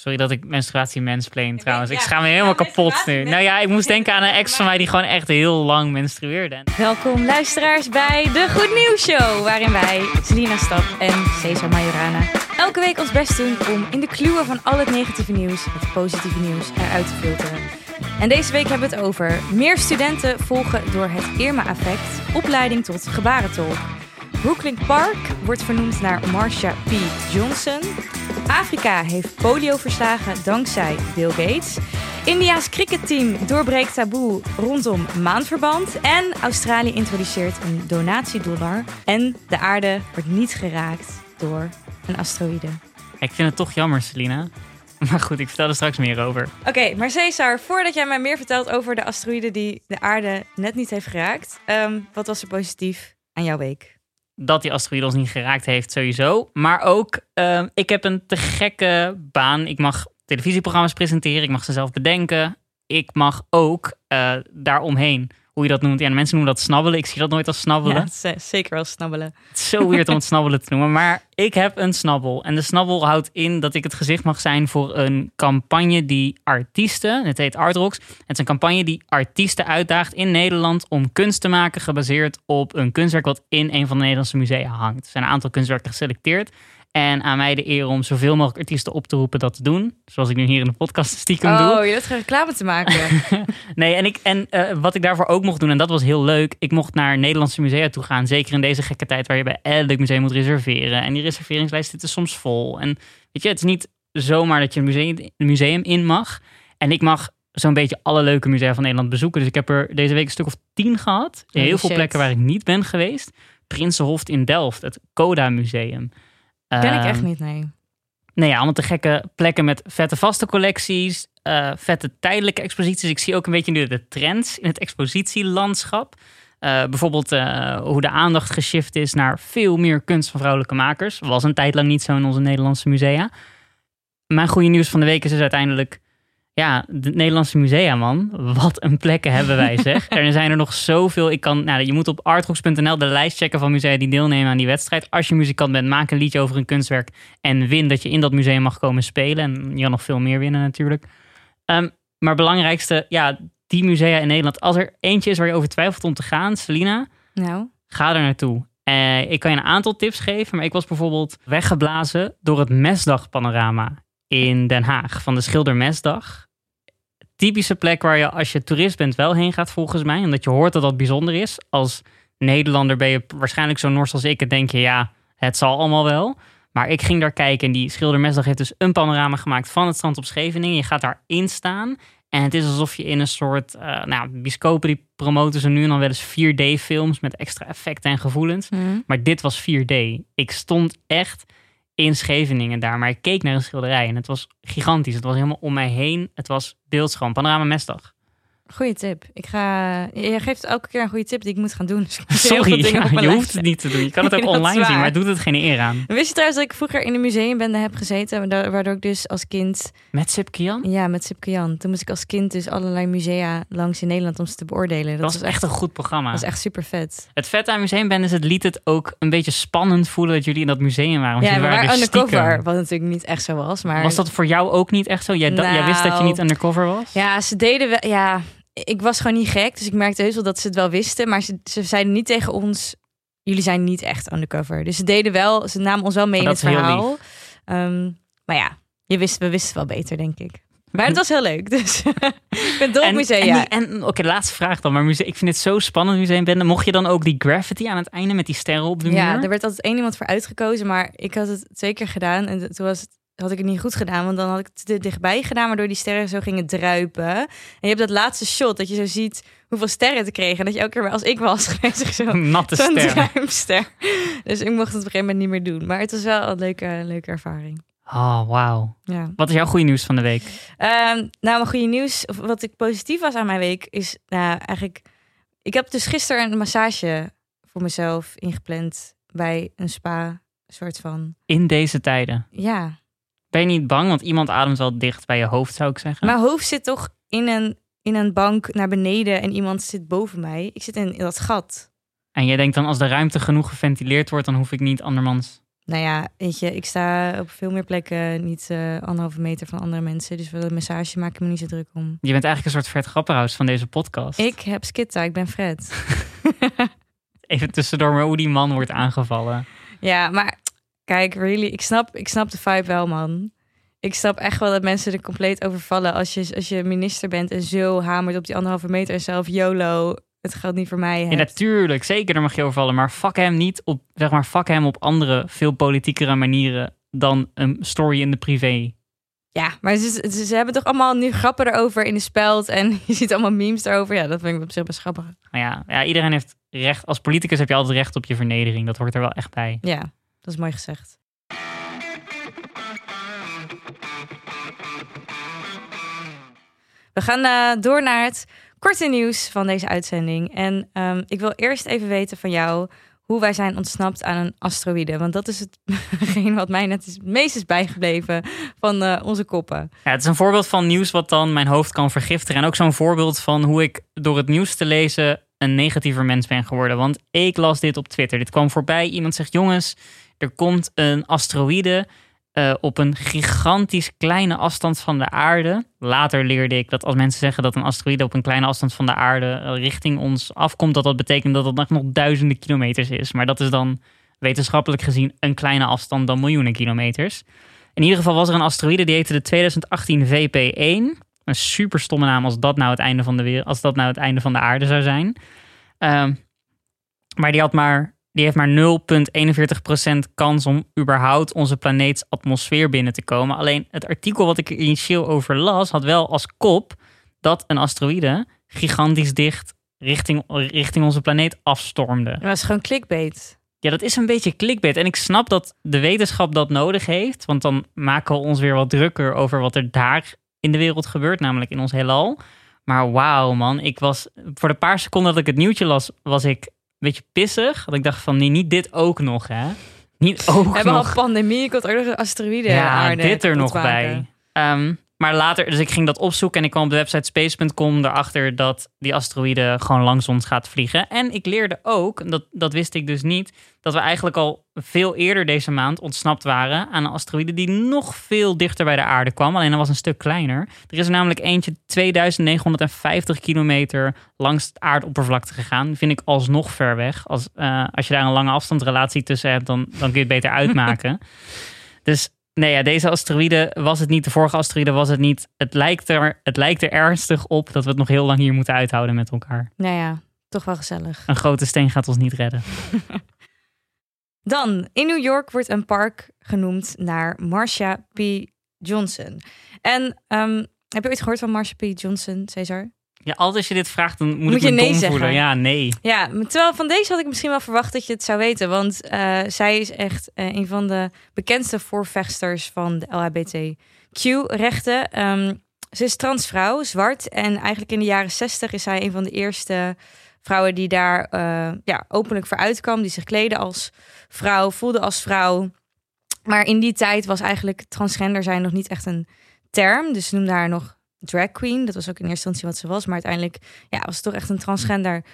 Sorry dat ik menstruatie mensplain trouwens. ik schaam me helemaal ja, kapot nu. Nou ja, ik moest denken aan een ex van mij die gewoon echt heel lang menstrueerde. Welkom luisteraars bij de Goed Nieuws Show, waarin wij, Selina Stap en Cesar Majorana, elke week ons best doen om in de kluwen van al het negatieve nieuws het positieve nieuws eruit te filteren. En deze week hebben we het over meer studenten volgen door het Irma-effect, opleiding tot gebarentolk. Brooklyn Park wordt vernoemd naar Marsha P. Johnson. Afrika heeft polio verslagen dankzij Bill Gates. India's cricketteam doorbreekt taboe rondom maandverband. En Australië introduceert een donatiedollar. En de aarde wordt niet geraakt door een asteroïde. Ik vind het toch jammer, Selina. Maar goed, ik vertel er straks meer over. Oké, maar Cesar, voordat jij mij meer vertelt over de asteroïde die de aarde net niet heeft geraakt. ehm, wat was er positief aan jouw week? Dat die asteroïde ons niet geraakt heeft, sowieso. Maar ook, ehm, ik heb een te gekke baan. Ik mag televisieprogramma's presenteren. Ik mag ze zelf bedenken. Ik mag ook eh, daaromheen, hoe je dat noemt. Ja, de mensen noemen dat snabbelen. Ik zie dat nooit als snabbelen. Ja, zeker wel snabbelen. Het is zo weird om het snabbelen te noemen. Maar ik heb een snabbel. En de snabbel houdt in dat ik het gezicht mag zijn voor een campagne die artiesten, het heet Art Rocks. Het is een campagne die artiesten uitdaagt in Nederland om kunst te maken gebaseerd op een kunstwerk wat in een van de Nederlandse musea hangt. Er zijn een aantal kunstwerken geselecteerd. En aan mij de eer om zoveel mogelijk artiesten op te roepen dat te doen. Zoals ik nu hier in de podcast stiekem doe. Oh, je hebt geen reclame te maken. Nee, en, ik, en eh, wat ik daarvoor ook mocht doen, en dat was heel leuk. Ik mocht naar Nederlandse musea toe gaan. Zeker in deze gekke tijd waar je bij elk museum moet reserveren. En die reserveringslijst zit er soms vol. En weet je, het is niet zomaar dat je een museum, een museum in mag. En ik mag zo'n beetje alle leuke musea van Nederland bezoeken. Dus ik heb er deze week een stuk of tien gehad. Holy heel veel shit. plekken waar ik niet ben geweest. Prinsenhof in Delft, het Coda Museum. Ken ik Ehm, echt niet, nee. Nee, ja, allemaal te gekke plekken met vette vaste collecties, eh, vette tijdelijke exposities. Ik zie ook een beetje nu de trends in het expositielandschap. Eh, bijvoorbeeld eh, hoe de aandacht geshift is naar veel meer kunst van vrouwelijke makers. Was een tijd lang niet zo in onze Nederlandse musea. Mijn goede nieuws van de week is dus uiteindelijk... Ja, de Nederlandse musea, man. Wat een plekken hebben wij, zeg. er zijn er nog zoveel. Ik kan, nou, je moet op artrocks.nl de lijst checken van musea die deelnemen aan die wedstrijd. Als je muzikant bent, maak een liedje over een kunstwerk. En win dat je in dat museum mag komen spelen. En je kan nog veel meer winnen natuurlijk. Ehm, maar het belangrijkste, ja, die musea in Nederland. Als er eentje is waar je over twijfelt om te gaan, Selina, Nou, ga er naartoe. Eh, ik kan je een aantal tips geven, maar ik was bijvoorbeeld weggeblazen door het Mesdagpanorama in Den Haag van de Schilder Mesdag. Typische plek waar je als je toerist bent wel heen gaat volgens mij, omdat je hoort dat dat bijzonder is. Als Nederlander ben je waarschijnlijk zo nors als ik en denk je ja, het zal allemaal wel. Maar ik ging daar kijken en die Schilder Mesdag heeft dus een panorama gemaakt van het strand op Scheveningen. Je gaat daarin staan en het is alsof je in een soort, eh nou, bioscopen die promoten ze nu en dan wel eens 4D-films met extra effecten en gevoelens. hm. Maar dit was 4D. Ik stond echt in Scheveningen daar, maar ik keek naar een schilderij en het was gigantisch. Het was helemaal om mij heen. Het was beeldschoon. Panorama Mesdag. Goeie tip. Ik ga... Je geeft elke keer een goede tip die ik moet gaan doen. Dus Sorry, ja, je lijst hoeft het niet te doen. Je kan het ook Nee, online zien, waar. maar het doet het geen eer aan. Wist je trouwens dat ik vroeger in een museumbende heb gezeten, waardoor ik dus als kind, Met Sip Kian? ja, met Sipke Jan, toen moest ik als kind dus allerlei musea langs in Nederland om ze te beoordelen. Dat was echt een goed programma. dat was echt super vet. Het vet aan Museumband is, het liet het ook een beetje spannend voelen dat jullie in dat museum waren. Want Ja, jullie waren dus undercover, stiekem. wat natuurlijk niet echt zo was, maar... Was dat voor jou ook niet echt zo? Jij, jij wist dat je Nou, niet undercover was? Ja, ze deden wel, ja, ik was gewoon niet gek, dus ik merkte heus wel dat ze het wel wisten, maar ze, ze zeiden niet tegen ons, jullie zijn niet echt undercover. Dus ze deden wel, ze namen ons wel mee Oh, in het verhaal. Ehm, maar ja, je wist, we wisten wel beter, denk ik. Maar het was heel leuk, dus ik ben dol op musea. En, en, oké, laatste vraag dan. Maar muse- ik vind het zo spannend, museumbende. Mocht je dan ook die graffiti aan het einde met die sterren op de Ja, muur? er werd altijd één iemand voor uitgekozen, maar ik had het twee keer gedaan en toen was het, had ik het niet goed gedaan, want dan had ik het te dichtbij gedaan, waardoor die sterren zo gingen druipen. En je hebt dat laatste shot dat je zo ziet hoeveel sterren te kregen. En dat je elke keer weer als ik was geweest, zo Natte ster. Dus ik mocht het op een gegeven moment niet meer doen. Maar het was wel een leuke, leuke ervaring. Oh, wauw. Ja. Wat is jouw goede nieuws van de week? Ehm, nou, mijn goede nieuws, of wat ik positief was aan mijn week, is nou eigenlijk... Ik heb dus gisteren een massage voor mezelf ingepland bij een spa, soort van. In deze tijden. Ja, Ben je niet bang? Want iemand ademt wel dicht bij je hoofd, zou ik zeggen. mijn hoofd zit toch in een, in een bank naar beneden en iemand zit boven mij. Ik zit in, in dat gat. En jij denkt dan, als de ruimte genoeg geventileerd wordt, dan hoef ik niet andermans Nou ja, weet je, ik sta op veel meer plekken niet uh, anderhalve meter van andere mensen. Dus voor de massage maak ik me niet zo druk om. Je bent eigenlijk een soort Fred Grapperhaus van deze podcast. Ik heb skitta, ik ben Fred. Even tussendoor, maar hoe die man wordt aangevallen. Ja, maar kijk, really, ik snap, ik snap de vibe wel, man. Ik snap echt wel dat mensen er compleet overvallen als je, als je minister bent en zo hamert op die anderhalve meter en zelf YOLO het geldt niet voor mij. Ja, natuurlijk, zeker, daar mag je overvallen. Maar fuck hem niet op, zeg maar, fuck hem op andere, veel politiekere manieren dan een story in de privé. Ja, maar ze, ze, hebben toch allemaal nu grappen erover in de speld en je ziet allemaal memes erover. Ja, dat vind ik op zich best grappig. ja, ja, iedereen heeft recht. Als politicus heb je altijd recht op je vernedering. Dat hoort er wel echt bij. Ja, dat is mooi gezegd. We gaan uh, door naar het korte nieuws van deze uitzending. En um, ik wil eerst even weten van jou hoe wij zijn ontsnapt aan een asteroïde. Want dat is hetgeen wat mij net het meest is bijgebleven van uh, onze koppen. Ja, het is een voorbeeld van nieuws wat dan mijn hoofd kan vergiftigen. En ook zo'n voorbeeld van hoe ik door het nieuws te lezen een negatiever mens ben geworden. Want ik las dit op Twitter. Dit kwam voorbij. Iemand zegt: Jongens, er komt een asteroïde uh, op een gigantisch kleine afstand van de aarde. Later leerde ik dat als mensen zeggen dat een asteroïde op een kleine afstand van de aarde eh, richting ons afkomt, dat dat betekent dat het nog duizenden kilometers is. Maar dat is dan wetenschappelijk gezien een kleine afstand dan miljoenen kilometers. In ieder geval was er een asteroïde die heette de 2018 VP1. Een super stomme naam als dat nou het einde van de wereld, als dat nou het einde van de aarde zou zijn. Uh, maar die had maar die heeft maar 0,41% kans om überhaupt onze planeets atmosfeer binnen te komen. Alleen het artikel wat ik er initieel over las, had wel als kop dat een asteroïde gigantisch dicht richting, richting onze planeet afstormde. Dat is gewoon clickbait. Ja, dat is een beetje clickbait. En ik snap dat de wetenschap dat nodig heeft. Want dan maken we ons weer wat drukker over wat er daar in de wereld gebeurt, namelijk in ons heelal. Maar wauw man, ik was voor de paar seconden dat ik het nieuwtje las, was ik beetje pissig. Dat ik dacht van, nee, niet dit ook nog, hè? Niet ook We hebben al pandemie, ik had ook nog een asteroïde Ja, dit er nog bij. Um, maar later, dus ik ging dat opzoeken en ik kwam op de website space.com erachter dat die asteroïde gewoon langs ons gaat vliegen. En ik leerde ook, dat, dat wist ik dus niet, dat we eigenlijk al veel eerder deze maand ontsnapt waren aan een asteroïde die nog veel dichter bij de aarde kwam. Alleen dat was een stuk kleiner. Er is er namelijk eentje 2950 kilometer langs het aardoppervlakte gegaan. Vind ik alsnog ver weg. Als, uh, als je daar een lange afstandsrelatie tussen hebt, dan, dan kun je het beter uitmaken. dus Nee, ja, deze asteroïde was het niet. De vorige asteroïde was het niet. Het lijkt, er, het lijkt er ernstig op dat we het nog heel lang hier moeten uithouden met elkaar. Nou ja, toch wel gezellig. Een grote steen gaat ons niet redden. Dan, in New York wordt een park genoemd naar Marsha P. Johnson. En um, heb je ooit gehoord van Marsha P. Johnson, Cesar? Ja, altijd als je dit vraagt, dan moet, ik je me nee zeggen. voelen. Ja, nee. Ja, terwijl van deze had ik misschien wel verwacht dat je het zou weten. Want uh, zij is echt uh, een van de bekendste voorvechters van de LHBTQ-rechten. Um, ehm, ze is transvrouw, zwart. En eigenlijk in de jaren zestig is zij een van de eerste vrouwen die daar uh, ja, openlijk voor uitkwam. Die zich kleden als vrouw, voelde als vrouw. Maar in die tijd was eigenlijk transgender zijn nog niet echt een term. Dus ze noemde haar nog drag queen. Dat was ook in eerste instantie wat ze was. Maar uiteindelijk ja, was het toch echt een transgender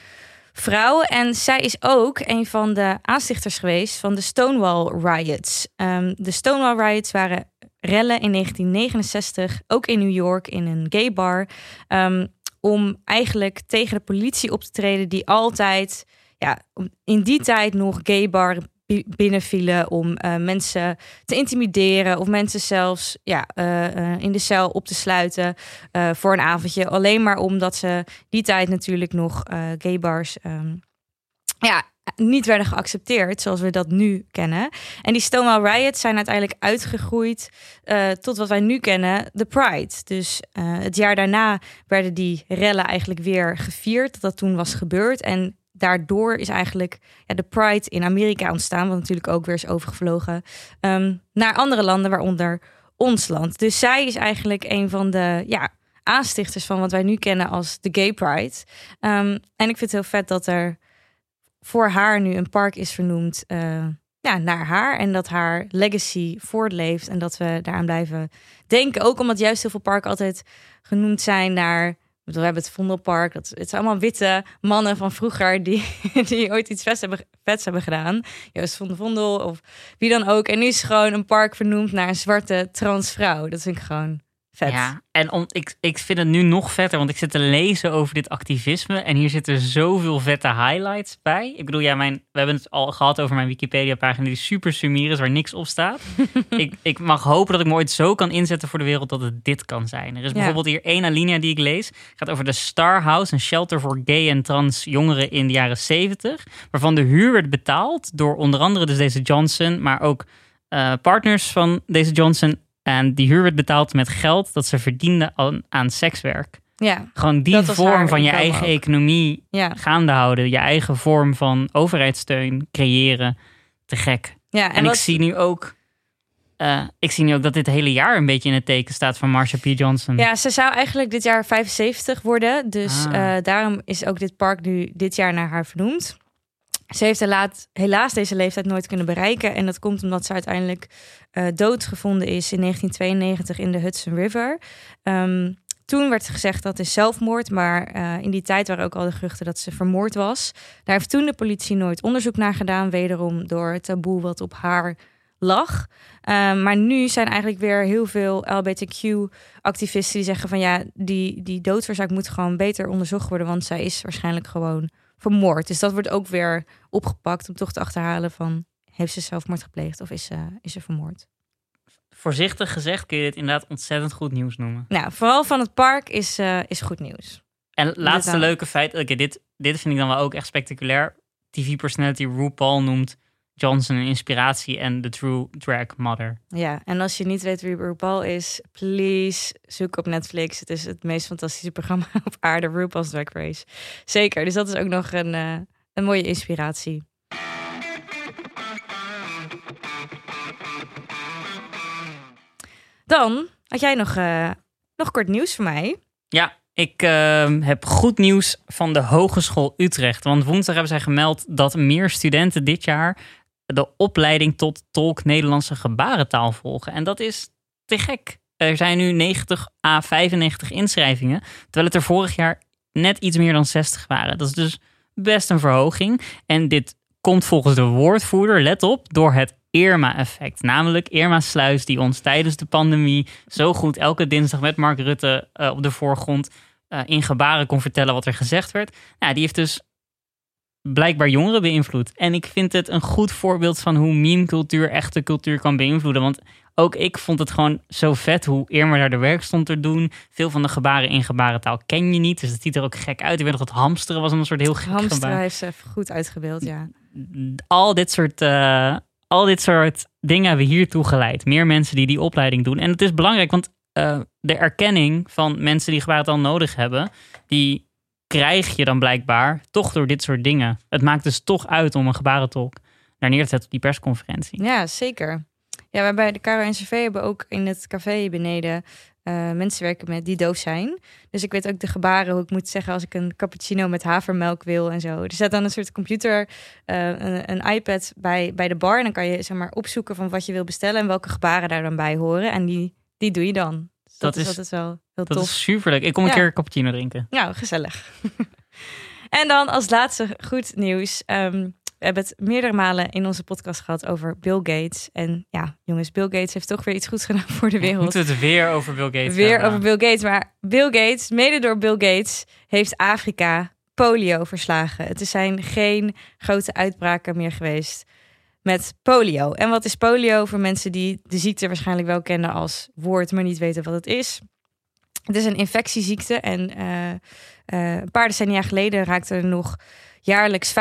vrouw. En zij is ook een van de aanstichters geweest van de Stonewall Riots. Um, de Stonewall Riots waren rellen in 1969, ook in New York, in een gay bar. Um, om eigenlijk tegen de politie op te treden, die altijd ja, in die tijd nog gay bar binnenvielen om uh, mensen te intimideren of mensen zelfs ja, uh, in de cel op te sluiten voor een avondje. Alleen maar omdat ze die tijd natuurlijk nog gay bars um, ja, niet werden geaccepteerd zoals we dat nu kennen. En die Stonewall Riots zijn uiteindelijk uitgegroeid tot wat wij nu kennen, de Pride. Dus het jaar daarna werden die rellen eigenlijk weer gevierd, dat dat toen was gebeurd. En daardoor is eigenlijk ja, de Pride in Amerika ontstaan, wat natuurlijk ook weer is overgevlogen um, naar andere landen, waaronder ons land. Dus zij is eigenlijk een van de ja, aanstichters van wat wij nu kennen als de Gay Pride. Um, en ik vind het heel vet dat er voor haar nu een park is vernoemd uh, ja, naar haar. En dat haar legacy voortleeft en dat we daaraan blijven denken. Ook omdat juist heel veel parken altijd genoemd zijn naar we hebben het Vondelpark. Dat, het zijn allemaal witte mannen van vroeger die, die ooit iets vet hebben, vets hebben gedaan. Joost van de Vondel of wie dan ook. En nu is gewoon een park vernoemd naar een zwarte transvrouw. Dat vind ik gewoon vet. Ja, en om, ik, ik vind het nu nog vetter, want ik zit te lezen over dit activisme. En hier zitten zoveel vette highlights bij. Ik bedoel, ja, mijn, we hebben het al gehad over mijn Wikipedia-pagina, die super sumier is, waar niks op staat. ik, ik mag hopen dat ik me ooit zo kan inzetten voor de wereld dat het dit kan zijn. Er is bijvoorbeeld hier één alinea die ik lees. gaat over de Star House, een shelter voor gay en trans jongeren in de jaren 70. Waarvan de huur werd betaald door onder andere dus deze Johnson, maar ook uh, partners van deze Johnson en die huur werd betaald met geld dat ze verdienden aan, aan sekswerk. Ja, Gewoon die vorm van je eigen economie ja. gaande houden. Je eigen vorm van overheidssteun creëren. Te gek. Ja, en, ik zie nu ook... Uh, ik zie nu ook dat dit hele jaar een beetje in het teken staat van Marsha P. Johnson. Ja, ze zou eigenlijk dit jaar 75 worden. Dus Ah. uh, daarom is ook dit park nu dit jaar naar haar vernoemd. Ze heeft helaas, deze leeftijd nooit kunnen bereiken. En dat komt omdat ze uiteindelijk uh, doodgevonden is in 1992 in de Hudson River. Um, toen werd gezegd dat is zelfmoord, maar uh, in die tijd waren ook al de geruchten dat ze vermoord was. Daar heeft toen de politie nooit onderzoek naar gedaan, wederom door het taboe wat op haar lag. Um, maar nu zijn eigenlijk weer heel veel LBTQ-activisten die zeggen van ja, die, die doodsoorzaak moet gewoon beter onderzocht worden, want zij is waarschijnlijk gewoon vermoord. Dus dat wordt ook weer opgepakt om toch te achterhalen van heeft ze zelfmoord gepleegd of is ze, is ze vermoord? Voorzichtig gezegd kun je dit inderdaad ontzettend goed nieuws noemen. Nou, vooral van het park is, uh, is goed nieuws. En laatste leuke feit, oké, okay, dit, dit vind ik dan wel ook echt spectaculair. TV-personality RuPaul noemt Johnson een inspiratie en de true drag mother. Ja, en als je niet weet wie RuPaul is, please zoek op Netflix. Het is het meest fantastische programma op aarde, RuPaul's Drag Race. Zeker, dus dat is ook nog een, uh, een mooie inspiratie. Dan had jij nog, uh, nog kort nieuws voor mij. Ja, ik uh, heb goed nieuws van de Hogeschool Utrecht. Want woensdag hebben zij gemeld dat meer studenten dit jaar de opleiding tot tolk Nederlandse gebarentaal volgen. En dat is te gek. Er zijn nu 90 à 95 inschrijvingen, terwijl het er vorig jaar net iets meer dan 60 waren. Dat is dus best een verhoging. En dit komt volgens de woordvoerder, let op, door het Irma-effect. Namelijk Irma Sluis, die ons tijdens de pandemie zo goed elke dinsdag met Mark Rutte uh, op de voorgrond uh, in gebaren kon vertellen wat er gezegd werd. Nou, die heeft dus blijkbaar jongeren beïnvloed. En ik vind het een goed voorbeeld van hoe meme-cultuur echte cultuur kan beïnvloeden. Want ook ik vond het gewoon zo vet hoe Irma daar de werk stond te doen. Veel van de gebaren in gebarentaal ken je niet. Dus het ziet er ook gek uit. Ik weet nog dat hamsteren was een soort heel gek Hamsteren gebaar. heeft ze even goed uitgebeeld, ja. Al dit soort... Uh, al dit soort dingen hebben hier toegeleid. Meer mensen die die opleiding doen. En het is belangrijk, want uh, de erkenning van mensen die gebarentaal nodig hebben, die krijg je dan blijkbaar toch door dit soort dingen. Het maakt dus toch uit om een gebarentolk naar neer te zetten op die persconferentie. Ja, zeker. Ja, wij bij de KRO-NCV hebben ook in het café beneden uh, mensen werken met die doof zijn. Dus ik weet ook de gebaren hoe ik moet zeggen als ik een cappuccino met havermelk wil en zo. Er staat dan een soort computer, uh, een, een, iPad bij, bij de bar. En dan kan je zeg maar opzoeken van wat je wil bestellen en welke gebaren daar dan bij horen. En die, die doe je dan. Dat, dat, is altijd wel heel dat tof. is superleuk. Ik kom een Ja. keer een cappuccino drinken. Nou, gezellig. en dan als laatste goed nieuws. Ehm, we hebben het meerdere malen in onze podcast gehad over Bill Gates. En ja, jongens, Bill Gates heeft toch weer iets goeds gedaan voor de wereld. Moeten we het weer over Bill Gates Weer hebben? over Bill Gates. Maar Bill Gates, mede door Bill Gates, heeft Afrika polio verslagen. Het zijn geen grote uitbraken meer geweest met polio. En wat is polio voor mensen die de ziekte waarschijnlijk wel kennen als woord, maar niet weten wat het is? Het is een infectieziekte en uh, uh, een paar decennia geleden raakten er nog jaarlijks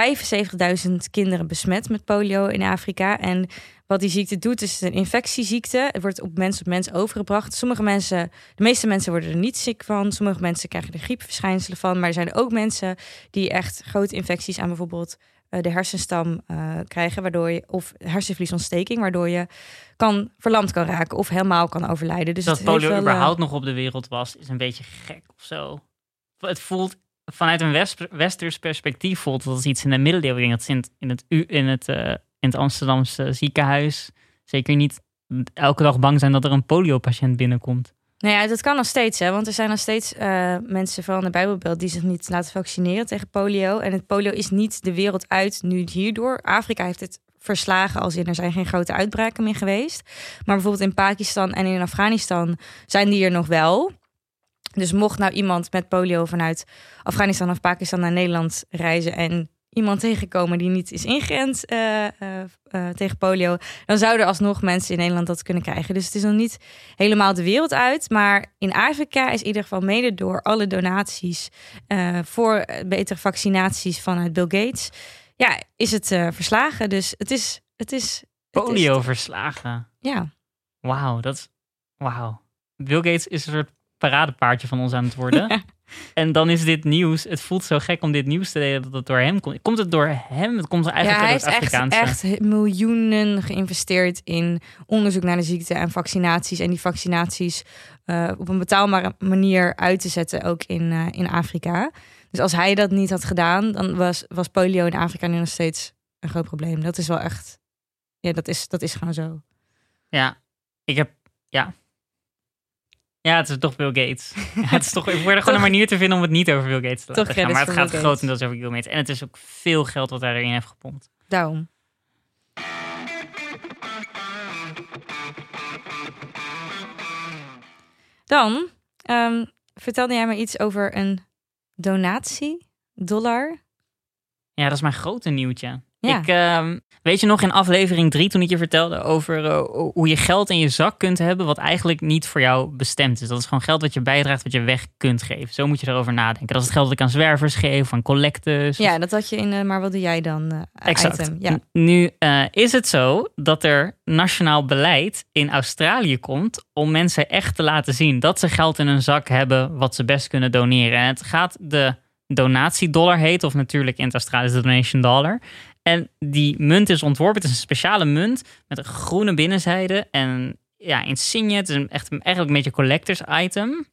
75.000 kinderen besmet met polio in Afrika. En wat die ziekte doet, is een infectieziekte. Het wordt op mens op mens overgebracht. Sommige mensen, de meeste mensen worden er niet ziek van. Sommige mensen krijgen er griepverschijnselen van. Maar er zijn ook mensen die echt grote infecties aan bijvoorbeeld de hersenstam uh, krijgen, waardoor je of hersenvliesontsteking, waardoor je kan verlamd kan raken of helemaal kan overlijden. Dus dat polio wel, überhaupt nog op de wereld was, is een beetje gek of zo. Het voelt vanuit een west, westers perspectief voelt het als iets in de middeleeuwen. Dat in het, in het, in het, uh, in het Amsterdamse ziekenhuis zeker niet elke dag bang zijn dat er een poliopatiënt binnenkomt. Nou ja, dat kan nog steeds, hè? want er zijn nog steeds uh, mensen van de Bijbelbeeld die zich niet laten vaccineren tegen polio. En het polio is niet de wereld uit nu hierdoor. Afrika heeft het verslagen, als in er zijn geen grote uitbraken meer geweest. Maar bijvoorbeeld in Pakistan en in Afghanistan zijn die er nog wel. Dus mocht nou iemand met polio vanuit Afghanistan of Pakistan naar Nederland reizen en iemand tegenkomen die niet is ingeënt uh, uh, tegen polio, dan zouden alsnog mensen in Nederland dat kunnen krijgen. Dus het is nog niet helemaal de wereld uit. Maar in Afrika is in ieder geval mede door alle donaties voor betere vaccinaties vanuit Bill Gates, ja, is het verslagen. Dus het is. Het is polio verslagen. Ja. Wauw, dat is. Wauw. Bill Gates is een soort paradepaardje van ons aan het worden. En dan is dit nieuws. Het voelt zo gek om dit nieuws te delen dat het door hem komt. Komt het door hem? Het komt eigenlijk ja, hij heeft. Echt, echt miljoenen geïnvesteerd in onderzoek naar de ziekte en vaccinaties. En die vaccinaties uh, op een betaalbare manier uit te zetten, ook in, uh, in Afrika. Dus als hij dat niet had gedaan, dan was, was polio in Afrika nu nog steeds een groot probleem. Dat is wel echt. Ja, dat is, dat is gewoon zo. Ja, ik heb. Ja, ja, het is toch Bill Gates. het is toch, ik word gewoon een manier te vinden om het niet over Bill Gates te laten gaan. Maar het gaat grotendeels over Bill Gates. En het is ook veel geld wat hij erin heeft gepompt. Daarom. Dan um, vertelde jij me iets over een donatie, dollar. Ja, dat is mijn grote nieuwtje. Ik, uh, weet je nog in aflevering 3 toen ik je vertelde over uh, hoe je geld in je zak kunt hebben wat eigenlijk niet voor jou bestemd is. Dat is gewoon geld wat je bijdraagt wat je weg kunt geven. Zo moet je erover nadenken. Dat is het geld dat ik aan zwervers geef, aan collectors. Ja, dat had je in, uh, maar wat doe jij dan? Uh, exact. Item. Ja. Nu is het zo dat er nationaal beleid in Australië komt om mensen echt te laten zien dat ze geld in hun zak hebben wat ze best kunnen doneren. En het gaat de donatiedollar heet, of natuurlijk in het Australisch de donation dollar. En die munt is ontworpen. Het is een speciale munt met een groene binnenzijde en ja, insigne. Het is een, echt eigenlijk een beetje collectors item.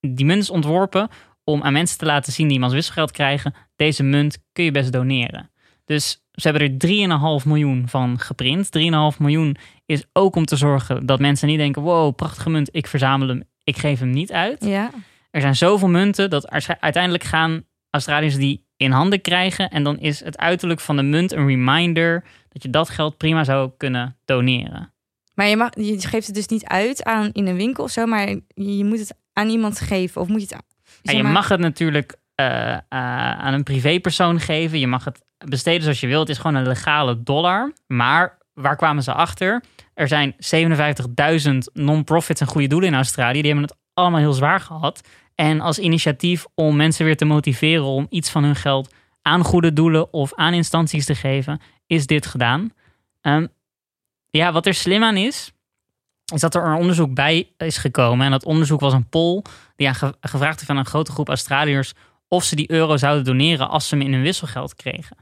Die munt is ontworpen om aan mensen te laten zien die iemands wisselgeld krijgen. Deze munt kun je best doneren. Dus ze hebben er 3,5 miljoen van geprint. 3,5 miljoen is ook om te zorgen dat mensen niet denken: wow, prachtige munt, ik verzamel hem, ik geef hem niet uit. Ja. Er zijn zoveel munten dat uiteindelijk gaan Australiërs die in handen krijgen. En dan is het uiterlijk van de munt een reminder dat je dat geld prima zou kunnen doneren. Maar je, mag, je geeft het dus niet uit aan in een winkel of zo, maar je, moet het aan iemand geven. Of moet je het. Ja, je mag het natuurlijk uh, uh, aan een privépersoon geven. Je mag het besteden zoals je wilt. Het is gewoon een legale dollar. Maar waar kwamen ze achter? Er zijn 57.000 non-profits en goede doelen in Australië. Die hebben het allemaal heel zwaar gehad. En als initiatief om mensen weer te motiveren om iets van hun geld aan goede doelen of aan instanties te geven, is dit gedaan. Um, ja, wat er slim aan is, is dat er een onderzoek bij is gekomen. En dat onderzoek was een poll die aan gevraagd heeft aan een grote groep Australiërs of ze die euro zouden doneren als ze hem in hun wisselgeld kregen.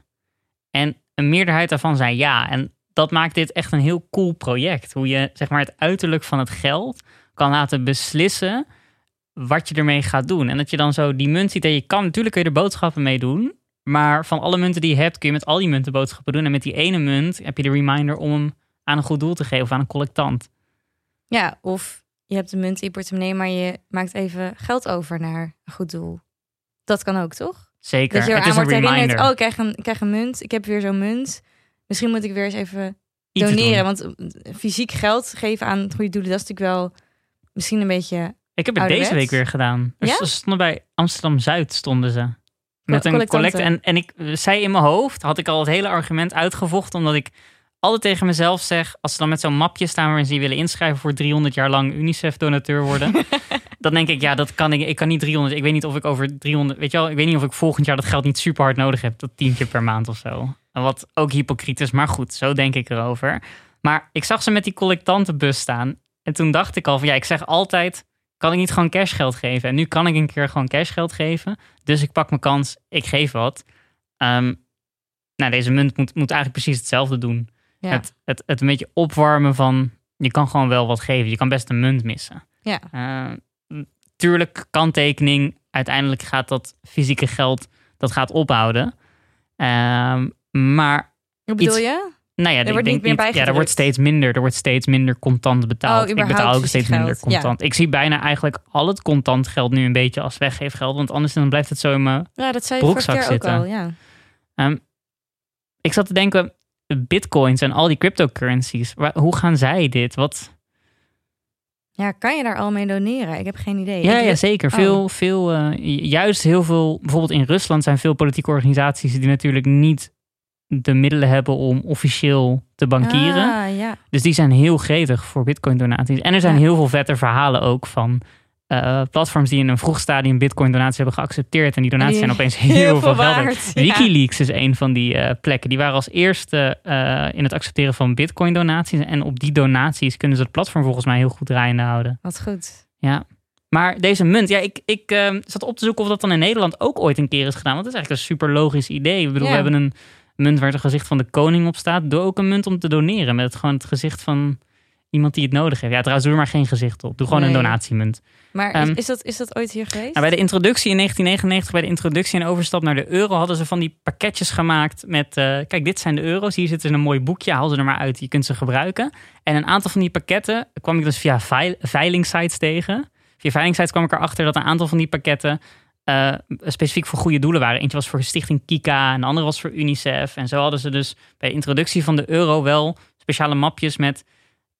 En een meerderheid daarvan zei ja. En dat maakt dit echt een heel cool project. Hoe je zeg maar, het uiterlijk van het geld kan laten beslissen wat je ermee gaat doen. En dat je dan zo die munt ziet en je kan natuurlijk kun je er boodschappen mee doen. Maar van alle munten die je hebt kun je met al die munten boodschappen doen. En met die ene munt heb je de reminder om hem aan een goed doel te geven of aan een collectant. Ja, of je hebt de munt in je portemonnee, maar je maakt even geld over naar een goed doel. Dat kan ook, toch? Zeker. Dat je het is een reminder. Oh, ik krijg een, ik krijg een munt. Ik heb weer zo'n munt. Misschien moet ik weer eens even doneren. Want fysiek geld geven aan goede doelen, dat is natuurlijk wel misschien een beetje ik heb het deze week weer gedaan. Ze stonden bij Amsterdam Zuid stonden ze. Met een collecte. En, en ik zei in mijn hoofd, had ik al het hele argument uitgevochten, omdat ik altijd tegen mezelf zeg, als ze dan met zo'n mapje staan waarin ze willen inschrijven voor 300 jaar lang UNICEF-donateur worden, dan denk ik, ja, dat kan ik. Ik kan niet 300. Ik weet niet of ik over 300, weet je wel, ik weet niet of ik volgend jaar dat geld niet super hard nodig heb, dat tientje per maand of zo. Wat ook hypocriet is, maar goed, zo denk ik erover. Maar ik zag ze met die collectantenbus staan en toen dacht ik al van, ja, ik zeg altijd, kan ik niet gewoon cashgeld geven? En nu kan ik een keer gewoon cashgeld geven. Dus ik pak mijn kans, ik geef wat. Um, nou, deze munt moet, moet eigenlijk precies hetzelfde doen. Het, het, het een beetje opwarmen van, je kan gewoon wel wat geven. Je kan best een munt missen. Ja. Uh, tuurlijk, kanttekening. Uiteindelijk gaat dat fysieke geld, dat gaat ophouden. Uh, maar Hoe bedoel je? Nou ja, Er ik wordt denk niet meer ja, er wordt steeds minder. Er wordt steeds minder contant betaald. Oh, ik betaal ook steeds geld. minder contant. Ik zie bijna eigenlijk al het contant geld nu een beetje als weggeefgeld. Want anders dan blijft het zo in mijn... Ja, dat zei je broekzak keer ook zitten. al. Ja. Ehm, ik zat te denken, bitcoins en al die cryptocurrencies. waar- Hoe gaan zij dit? Wat... ja, kan je daar al mee doneren? Ik heb geen idee. Ja, Ik- ja, zeker. Oh. Veel, veel, eh, juist heel veel, bijvoorbeeld in Rusland zijn veel politieke organisaties die natuurlijk niet de middelen hebben om officieel te bankieren. Ah, ja. Dus die zijn heel gretig voor bitcoin donaties. En er zijn Ja. heel veel vette verhalen ook van eh, platforms die in een vroeg stadium bitcoin donaties hebben geaccepteerd. En die donaties Die zijn opeens heel, veel waard. Ja. Wikileaks is een van die eh, plekken. Die waren als eerste eh, in het accepteren van bitcoin donaties. En op die donaties kunnen ze het platform volgens mij heel goed draaiende houden. Wat goed. Ja. Maar deze munt, ja, ik, ik eh, zat op te zoeken of dat dan in Nederland ook ooit een keer is gedaan. Want dat is eigenlijk een super logisch idee. Ik bedoel, we hebben een munt waar het gezicht van de koning op staat. Doe ook een munt om te doneren met het, gewoon het gezicht van iemand die het nodig heeft. Ja, trouwens, doe er maar geen gezicht op. Doe gewoon een donatiemunt. Maar Ehm, is, is, dat, is dat ooit hier geweest? Nou, bij de introductie in 1999, bij de introductie en overstap naar de euro, hadden ze van die pakketjes gemaakt met, eh, kijk, dit zijn de euro's. Hier zitten ze in een mooi boekje, haal ze er maar uit. Je kunt ze gebruiken. En een aantal van die pakketten kwam ik dus via veil, veilingsites tegen. Via veilingsites kwam ik erachter dat een aantal van die pakketten eh, specifiek voor goede doelen waren. Eentje was voor Stichting Kika en de andere was voor UNICEF. En zo hadden ze dus bij de introductie van de euro wel speciale mapjes met,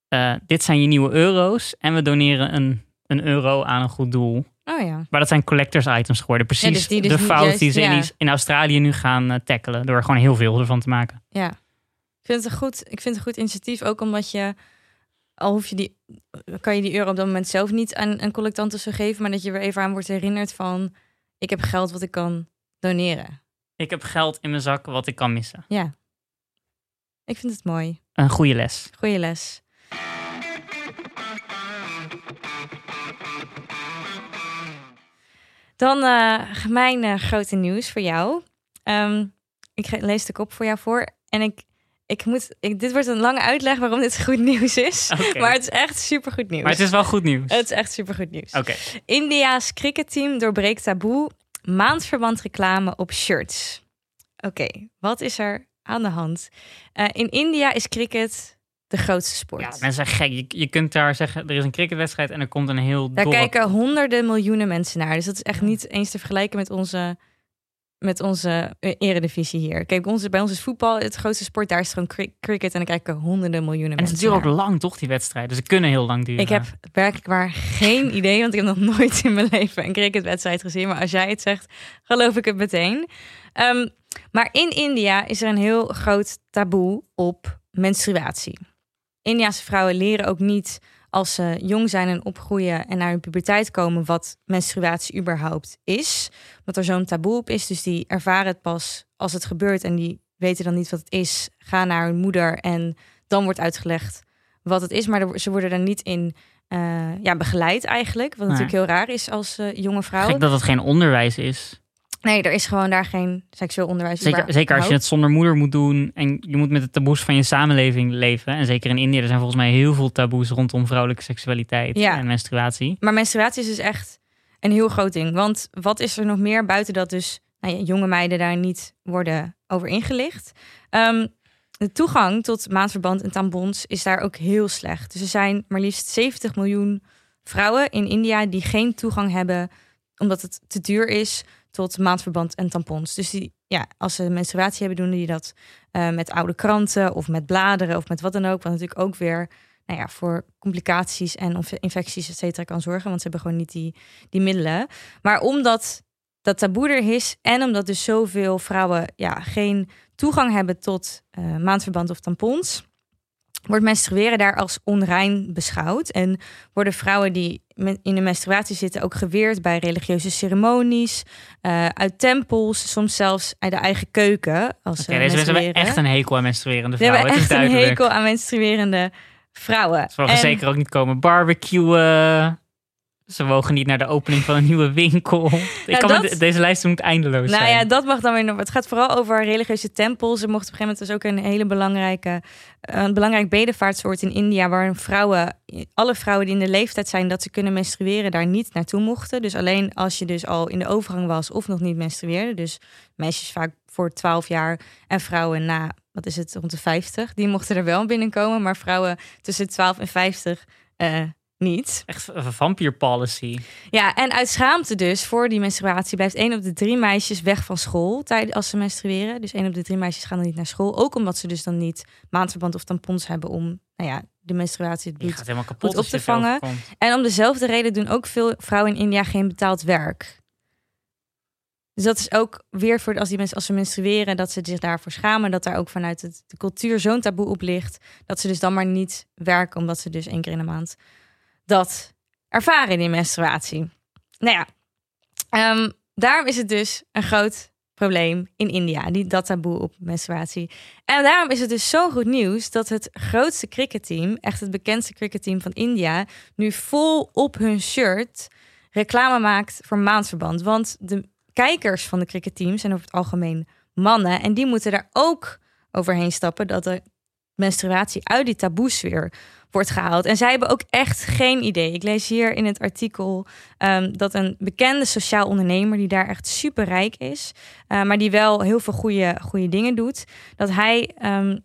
eh, dit zijn je nieuwe euro's en we doneren een, een euro aan een goed doel. Oh ja. Maar dat zijn collectors items geworden. Precies dus die dus de fout juist- die ze in, ja. in Australië nu gaan eh, tackelen. Door er gewoon heel veel ervan te maken. Ja. Ik vind het een goed, ik vind het een goed initiatief. Ook omdat je, al hoef je die, kan je die euro op dat moment zelf niet aan een collectant zo geven. Maar dat je weer even aan wordt herinnerd van, ik heb geld wat ik kan doneren. Ik heb geld in mijn zak wat ik kan missen. Ja. Ik vind het mooi. Een goede les. Goeie les. Dan eh, mijn eh, grote nieuws voor jou. Ehm, ik lees de kop voor jou voor. En ik, ik moet, ik, dit wordt een lange uitleg waarom dit goed nieuws is. Maar het is echt super goed nieuws. Maar het is wel goed nieuws. Het is echt super goed nieuws. Oké. India's cricketteam doorbreekt taboe. Maandverband reclame op shirts. Oké, wat is er aan de hand? Eh, in India is cricket de grootste sport. Ja, mensen zijn gek. Je, je kunt daar zeggen, er is een cricketwedstrijd en er komt een heel Daar dorp. kijken honderden miljoenen mensen naar. Dus dat is echt niet eens te vergelijken met onze, met onze eh, eredivisie hier. Kijk, onze, bij ons is voetbal het grootste sport. Daar is gewoon cri- cricket en dan kijken honderden miljoenen En het mensen duurt ook lang, toch, die wedstrijden? Ze kunnen heel lang duren. Ik heb werkelijk waar geen idee, want ik heb nog nooit in mijn leven een cricketwedstrijd gezien. Maar als jij het zegt, geloof ik het meteen. Ehm, maar in India is er een heel groot taboe op menstruatie. Indiaanse vrouwen leren ook niet als ze jong zijn en opgroeien en naar hun puberteit komen wat menstruatie überhaupt is. Omdat er zo'n taboe op is. Dus die ervaren het pas als het gebeurt en die weten dan niet wat het is. Gaan naar hun moeder en dan wordt uitgelegd wat het is. Maar ze worden er niet in eh, ja, begeleid eigenlijk. Wat Nee. natuurlijk heel raar is als eh, jonge vrouw. Gek dat het geen onderwijs is. Nee, er is gewoon daar geen seksueel onderwijs. Zeker, zeker als je het zonder moeder moet doen en je moet met de taboes van je samenleving leven. En zeker in India, er zijn volgens mij heel veel taboes rondom vrouwelijke seksualiteit Ja. en menstruatie. Maar menstruatie is dus echt een heel groot ding. Want wat is er nog meer buiten dat dus nou ja, jonge meiden daar niet worden over ingelicht? Ehm, de toegang tot maandverband en tampons is daar ook heel slecht. Dus er zijn maar liefst 70 miljoen vrouwen in India die geen toegang hebben, omdat het te duur is, tot maandverband en tampons. Dus die, ja, als ze menstruatie hebben, doen die dat eh, met oude kranten of met bladeren of met wat dan ook. Wat natuurlijk ook weer nou ja, voor complicaties en infecties, et cetera, kan zorgen. Want ze hebben gewoon niet die, die middelen. Maar omdat dat taboe er is en omdat dus zoveel vrouwen ja, geen toegang hebben tot eh, maandverband of tampons, wordt menstrueren daar als onrein beschouwd. En worden vrouwen die in de menstruatie zitten ook geweerd bij religieuze ceremonies, eh, uit tempels, soms zelfs uit de eigen keuken. Als ze deze mensen hebben echt een hekel aan menstruerende We hebben vrouwen. het is echt een hekel aan menstruerende vrouwen. Ze mogen En- zeker ook niet komen barbecuen. Ze mogen niet naar de opening van een nieuwe winkel. Ik kan dat- met- deze lijst moet eindeloos Nou zijn. ja, dat mag dan weer nog. Het gaat vooral over religieuze tempels. Er mocht op een gegeven moment dus ook een hele belangrijke, een belangrijk bedevaartsoord in India, waar vrouwen, alle vrouwen die in de leeftijd zijn dat ze kunnen menstrueren, daar niet naartoe mochten. Dus alleen als je dus al in de overgang was of nog niet menstrueerde. Dus meisjes vaak voor 12 jaar en vrouwen na, wat is het, rond de 50, die mochten er wel binnenkomen, maar vrouwen tussen 12 en 50 eh, niet. Echt een vampire policy. Ja, en uit schaamte dus voor die menstruatie blijft één op de drie meisjes weg van school tijdens als ze menstrueren. Dus één op de drie meisjes gaan dan niet naar school, ook omdat ze dus dan niet maandverband of tampons hebben om, nou ja, de menstruatie het bloed gaat helemaal kapot op te vangen. en om dezelfde reden doen ook veel vrouwen in India geen betaald werk. Dus dat is ook weer voor als die mensen als ze menstrueren, dat ze zich daarvoor schamen, dat daar ook vanuit het, de cultuur zo'n taboe op ligt, dat ze dus dan maar niet werken, omdat ze dus één keer in de maand dat ervaren in menstruatie. Nou ja, ehm, daarom is het dus een groot probleem in India, die, dat taboe op menstruatie. En daarom is het dus zo goed nieuws dat het grootste cricketteam, echt het bekendste cricketteam van India, nu vol op hun shirt reclame maakt voor maandverband. Want de kijkers van de cricketteam zijn over het algemeen mannen en die moeten daar ook overheen stappen dat de menstruatie uit die taboesfeer wordt gehaald. En zij hebben ook echt geen idee. Ik lees hier in het artikel ehm, dat een bekende sociaal ondernemer die daar echt super rijk is, eh, maar die wel heel veel goede, goede dingen doet, dat hij ehm,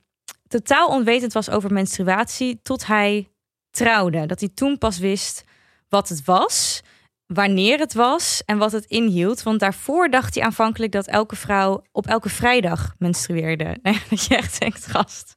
totaal onwetend was over menstruatie tot hij trouwde. Dat hij toen pas wist wat het was, wanneer het was en wat het inhield. Want daarvoor dacht hij aanvankelijk dat elke vrouw op elke vrijdag menstrueerde. Nee, dat je echt denkt, gast.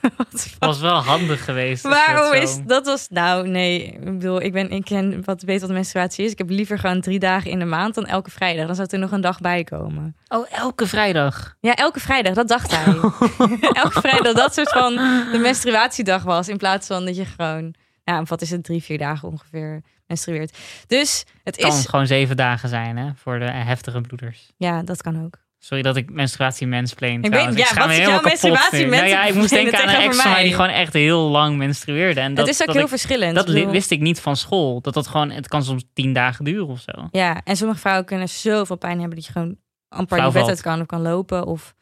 Wat was wel handig geweest. Waarom is dat was nou nee, ik bedoel, ik ben ik ken wat weet wat menstruatie is. Ik heb liever gewoon drie dagen in de maand dan elke vrijdag. Dan zou er nog een dag bij komen. Oh, elke vrijdag. Ja, elke vrijdag, dat dacht hij. elke vrijdag dat soort van de menstruatiedag was in plaats van dat je gewoon, ja, wat is het drie vier dagen ongeveer menstrueert. Dus het Kan is, gewoon zeven dagen zijn, hè? Voor de heftige bloeders. ja, dat kan ook. Sorry dat ik menstruatie mensplain weet- trouwens. ja, schaam wat is jouw menstruatie. Nou ja, ik moest denken aan een ex van mij die gewoon echt heel lang menstrueerde. En dat, het is ook dat heel ik- verschillend. Dat Ik bedoel- wist ik niet van school. Dat dat gewoon, het kan soms tien dagen duren of zo. Ja, en sommige vrouwen kunnen zoveel pijn hebben dat je gewoon amper je bed uit kan of kan lopen. Of,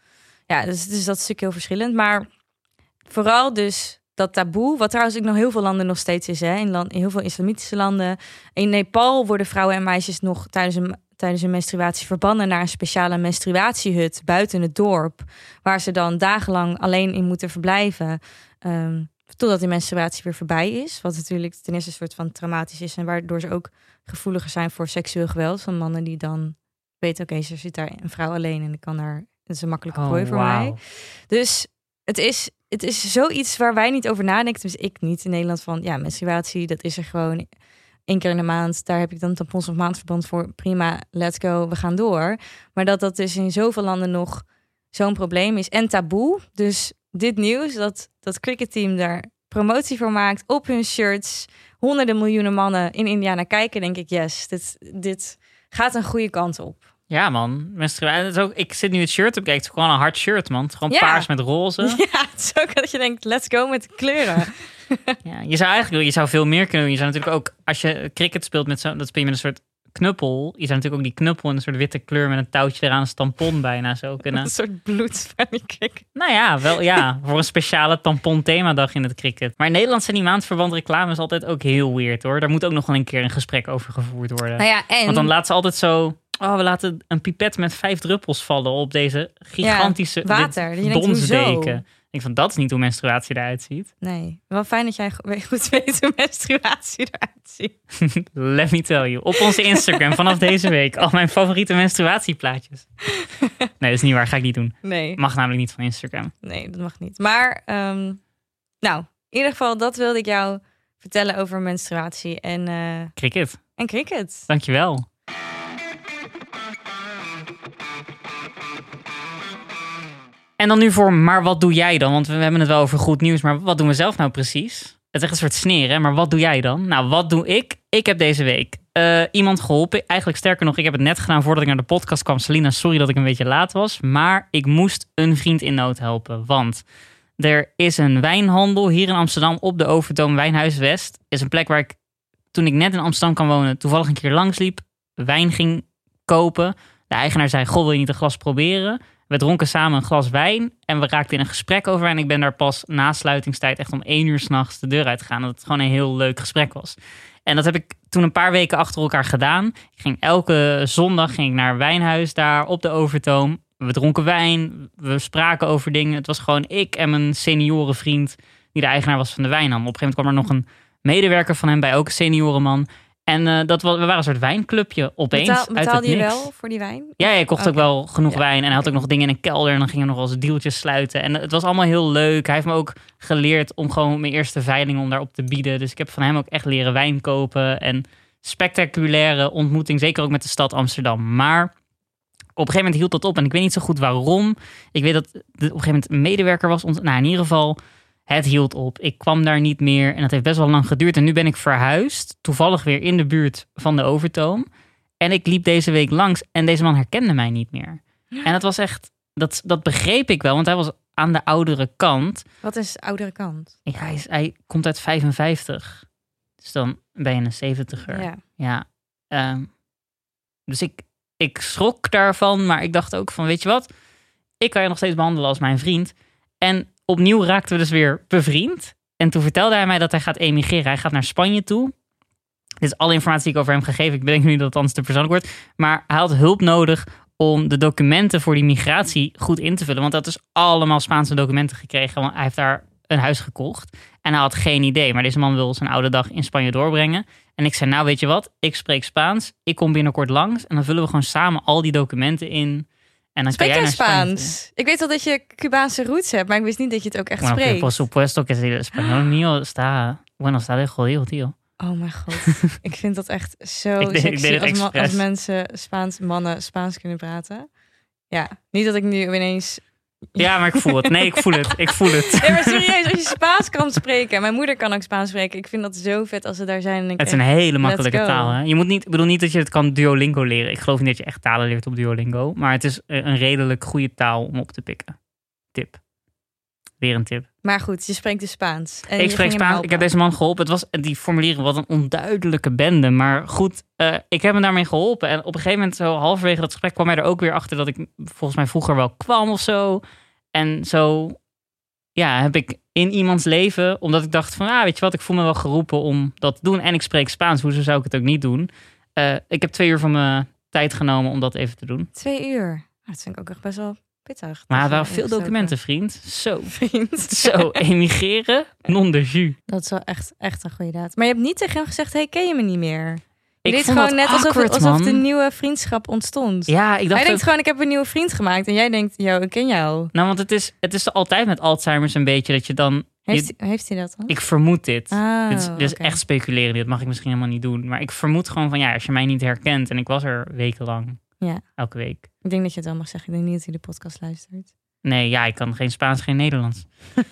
ja, dus, dus dat is natuurlijk heel verschillend. Maar vooral dus dat taboe, wat trouwens ook nog heel veel landen nog steeds is. Hè? In, land, in heel veel islamitische landen. In Nepal worden vrouwen en meisjes nog tijdens een, tijdens een menstruatie verbannen naar een speciale menstruatiehut buiten het dorp. Waar ze dan dagenlang alleen in moeten verblijven. ehm, totdat die menstruatie weer voorbij is. Wat natuurlijk ten eerste een soort van traumatisch is. En waardoor ze ook gevoeliger zijn voor seksueel geweld. Van mannen die dan weten, oké, er zit daar een vrouw alleen en ik kan daar, het is een makkelijke prooi voor mij. Oh. Dus het is, het is zoiets waar wij niet over nadenken. Dus ik niet in Nederland van, ja, menstruatie, dat is er gewoon één keer in de maand. Daar heb ik dan tampons of maandverband voor. Prima, let's go, we gaan door. Maar dat dat dus in zoveel landen nog zo'n probleem is. En taboe. Dus dit nieuws, dat dat cricketteam daar promotie voor maakt op hun shirts. Honderden miljoenen mannen in India naar kijken, denk ik, yes, dit, dit gaat een goede kant op. Ja, man. Menstruatie. ook, ik zit nu het shirt op. Kijk, het is gewoon een hard shirt, man. Het is gewoon Ja. paars met roze. Ja, het is ook dat je denkt, let's go met kleuren. Ja, je zou eigenlijk je zou veel meer kunnen doen. Je zou natuurlijk ook, als je cricket speelt met zo'n, dat speel je met een soort knuppel. Je zou natuurlijk ook die knuppel in een soort witte kleur met een touwtje eraan, een tampon bijna zo kunnen. Een soort bloed van die kick. Nou ja, wel ja, voor een speciale tampon themadag in het cricket. Maar in Nederland zijn die maandverband reclames altijd ook heel weird hoor. Daar moet ook nog wel een keer een gesprek over gevoerd worden. Nou ja, en Want dan laten ze altijd zo, oh we laten een pipet met vijf druppels vallen op deze gigantische Ja, water. Denkt, donsdeken. Ik denk van, dat is niet hoe menstruatie eruit ziet. Nee, wel fijn dat jij go- goed weet hoe menstruatie eruit ziet. Let me tell you. Op onze Instagram vanaf deze week al mijn favoriete menstruatieplaatjes. Nee, dat is niet waar. Ga ik niet doen. Nee, Mag namelijk niet van Instagram. nee, dat mag niet. Maar, ehm, nou, in ieder geval, dat wilde ik jou vertellen over menstruatie en, eh, Cricket. en cricket. Dankjewel. En dan nu voor, maar wat doe jij dan? Want we hebben het wel over goed nieuws, maar wat doen we zelf nou precies? Het is echt een soort sneer, hè? Maar wat doe jij dan? Nou, wat doe ik? Ik heb deze week eh, iemand geholpen. Eigenlijk sterker nog, ik heb het net gedaan voordat ik naar de podcast kwam. Selina, sorry dat ik een beetje laat was. Maar ik moest een vriend in nood helpen. Want er is een wijnhandel hier in Amsterdam op de Overtoom Wijnhuis West. Is een plek waar ik toen ik net in Amsterdam kwam wonen, toevallig een keer langs liep, wijn ging kopen. De eigenaar zei: Goh, wil je niet een glas proberen? We dronken samen een glas wijn en we raakten in een gesprek over. En ik ben daar pas na sluitingstijd echt om één uur s'nachts de deur uitgegaan. Dat het gewoon een heel leuk gesprek was. En dat heb ik toen een paar weken achter elkaar gedaan. Ik ging elke zondag ging ik naar een wijnhuis daar op de Overtoom. we dronken wijn, we spraken over dingen. Het was gewoon ik en mijn seniorenvriend, die de eigenaar was van de wijnhandel. Op een gegeven moment kwam er nog een medewerker van hem bij, ook een seniorenman. En eh, dat was, we waren een soort wijnclubje opeens. Betaal, uit het betaalde je wel voor die wijn? Ja, je kocht ook wel genoeg Ja, wijn. En hij had ook nog dingen in een kelder. En dan gingen we nog wel eens dealtjes sluiten. En het was allemaal heel leuk. Hij heeft me ook geleerd om gewoon mijn eerste veiling om daarop te bieden. Dus ik heb van hem ook echt leren wijn kopen. En spectaculaire ontmoeting. Zeker ook met de stad Amsterdam. Maar op een gegeven moment hield dat op. En ik weet niet zo goed waarom. Ik weet dat op een gegeven moment een medewerker was. ons- Nou, in ieder geval, het hield op. Ik kwam daar niet meer. En dat heeft best wel lang geduurd. En nu ben ik verhuisd. Toevallig weer in de buurt van de Overtoom. En ik liep deze week langs en deze man herkende mij niet meer. En dat was echt, dat, dat begreep ik wel, want hij was aan de oudere kant. Wat is de oudere kant? Ja, hij, is, hij komt uit 55. Dus dan ben je een 70er. Ja. Ja. ehm, dus ik, ik schrok daarvan, maar ik dacht ook van, weet je wat? Ik kan je nog steeds behandelen als mijn vriend. En opnieuw raakten we dus weer bevriend. En toen vertelde hij mij dat hij gaat emigreren. Hij gaat naar Spanje toe. Dit is alle informatie die ik over hem gegeven. Ik bedenk nu dat het anders te persoonlijk wordt. Maar hij had hulp nodig om de documenten voor die migratie goed in te vullen. Want dat is allemaal Spaanse documenten gekregen. Want hij heeft daar een huis gekocht. En hij had geen idee. Maar deze man wil zijn oude dag in Spanje doorbrengen. En ik zei, nou weet je wat? Ik spreek Spaans. Ik kom binnenkort langs. En dan vullen we gewoon samen al die documenten in. En dan Spreek jij. Spaans? Ik weet wel dat je Cubaanse roots hebt, maar ik wist niet dat je het ook echt Bueno, spreekt. por supuesto que el español mío está... Bueno, está de jodido, tío. Oh mijn god. ik vind dat echt zo Ik sexy als, als mensen Spaans, mannen Spaans kunnen praten. Ja, niet dat ik nu ineens... Ja, maar ik voel het. Nee, ik voel het. Ik voel het. Nee, maar serieus, als je Spaans kan spreken. Mijn moeder kan ook Spaans spreken. Ik vind dat zo vet als ze daar zijn. Het is een hele makkelijke taal. Hè? Je moet niet, ik bedoel niet dat je het kan Duolingo leren. Ik geloof niet dat je echt talen leert op Duolingo. Maar het is een een redelijk goede taal om op te pikken. Tip. Weer een tip. Maar goed, je spreekt dus Spaans. En ik spreek Spaans. Ik heb deze man geholpen. Het was die formulieren wat een onduidelijke bende. Maar goed, eh, ik heb hem daarmee geholpen. En op een gegeven moment, zo halverwege dat gesprek, kwam hij er ook weer achter dat ik volgens mij vroeger wel kwam of zo. En zo, ja, heb ik in iemands leven, omdat ik dacht van, ah, weet je wat, ik voel me wel geroepen om dat te doen. En ik spreek Spaans, hoezo zou ik het ook niet doen? Eh, ik heb twee uur van mijn tijd genomen om dat even te doen. Twee uur. Nou, dat vind ik ook echt best wel pittig. Maar waren je veel documenten, vriend. Zo, Vriend. zo, emigreren, non de jus. Dat is wel echt, echt een goede daad. Maar je hebt niet tegen hem gezegd, hey, ken je me niet meer? Ik vond gewoon net alsof, het, alsof de nieuwe vriendschap ontstond. Ja, ik dacht Hij ook- denkt gewoon, ik heb een nieuwe vriend gemaakt. En jij denkt, yo, ik ken jou. Nou, want het is, het is altijd met Alzheimer's een beetje dat je dan... Heeft, je- heeft hij dat dan? ik vermoed dit. Oh, dit is, dit echt speculeren. Dit mag ik misschien helemaal niet doen. Maar ik vermoed gewoon van ja, als je mij niet herkent... en ik was er wekenlang. Ja. Elke week. Ik denk dat je het wel mag zeggen. Ik denk niet dat hij de podcast luistert. Nee, ja, ik kan geen Spaans, geen Nederlands.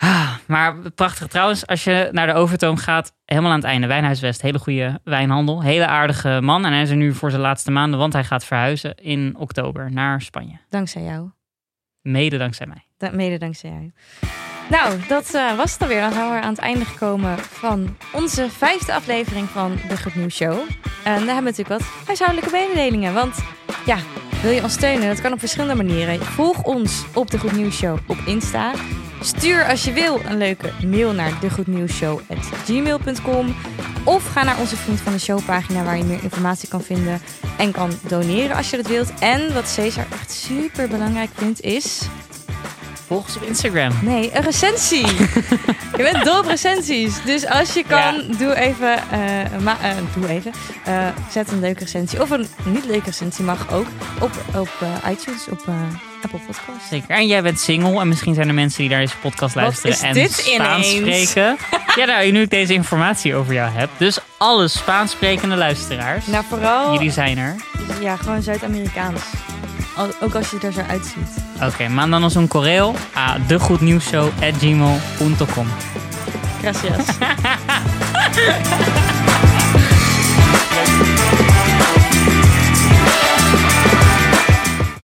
Ah, maar prachtig trouwens, als je naar de Overtoom gaat, helemaal aan het einde, Wijnhuis West, hele goede wijnhandel, hele aardige man. En hij is er nu voor zijn laatste maanden, want hij gaat verhuizen in oktober naar Spanje. Dankzij jou. Mede dankzij mij. Da- mede dankzij jou. Nou, dat eh, was het alweer. Dan zijn we aan het einde gekomen van onze vijfde aflevering van de Goed Nieuws Show. En daar hebben we natuurlijk wat huishoudelijke mededelingen. Want ja, wil je ons steunen? Dat kan op verschillende manieren. Volg ons op de Goed Nieuws Show op Insta. Stuur als je wil een leuke mail naar degoednieuwsshow.gmail.com Of ga naar onze Vriend van de Show pagina waar je meer informatie kan vinden en kan doneren als je dat wilt. En wat Cesar echt super belangrijk vindt is... Volg ons op Instagram. Nee, een recensie. je bent dol op recensies. Dus als je kan, doe even. eh, ma- eh, doe even. eh, zet een leuke recensie. Of een niet leuke recensie mag ook. Op, op iTunes, op Apple Podcasts. Zeker. En jij bent single en misschien zijn er mensen die naar deze podcast luisteren is en dit Spaans ineens? spreken. ja, nou, nu ik deze informatie over jou heb. Dus alle Spaans sprekende luisteraars, Nou, vooral. jullie zijn er. Ja, gewoon Zuid-Amerikaans. Ook als je er zo uitziet. Oké, mandanos un correo a degoednieuwsshow.gmail.com Gracias.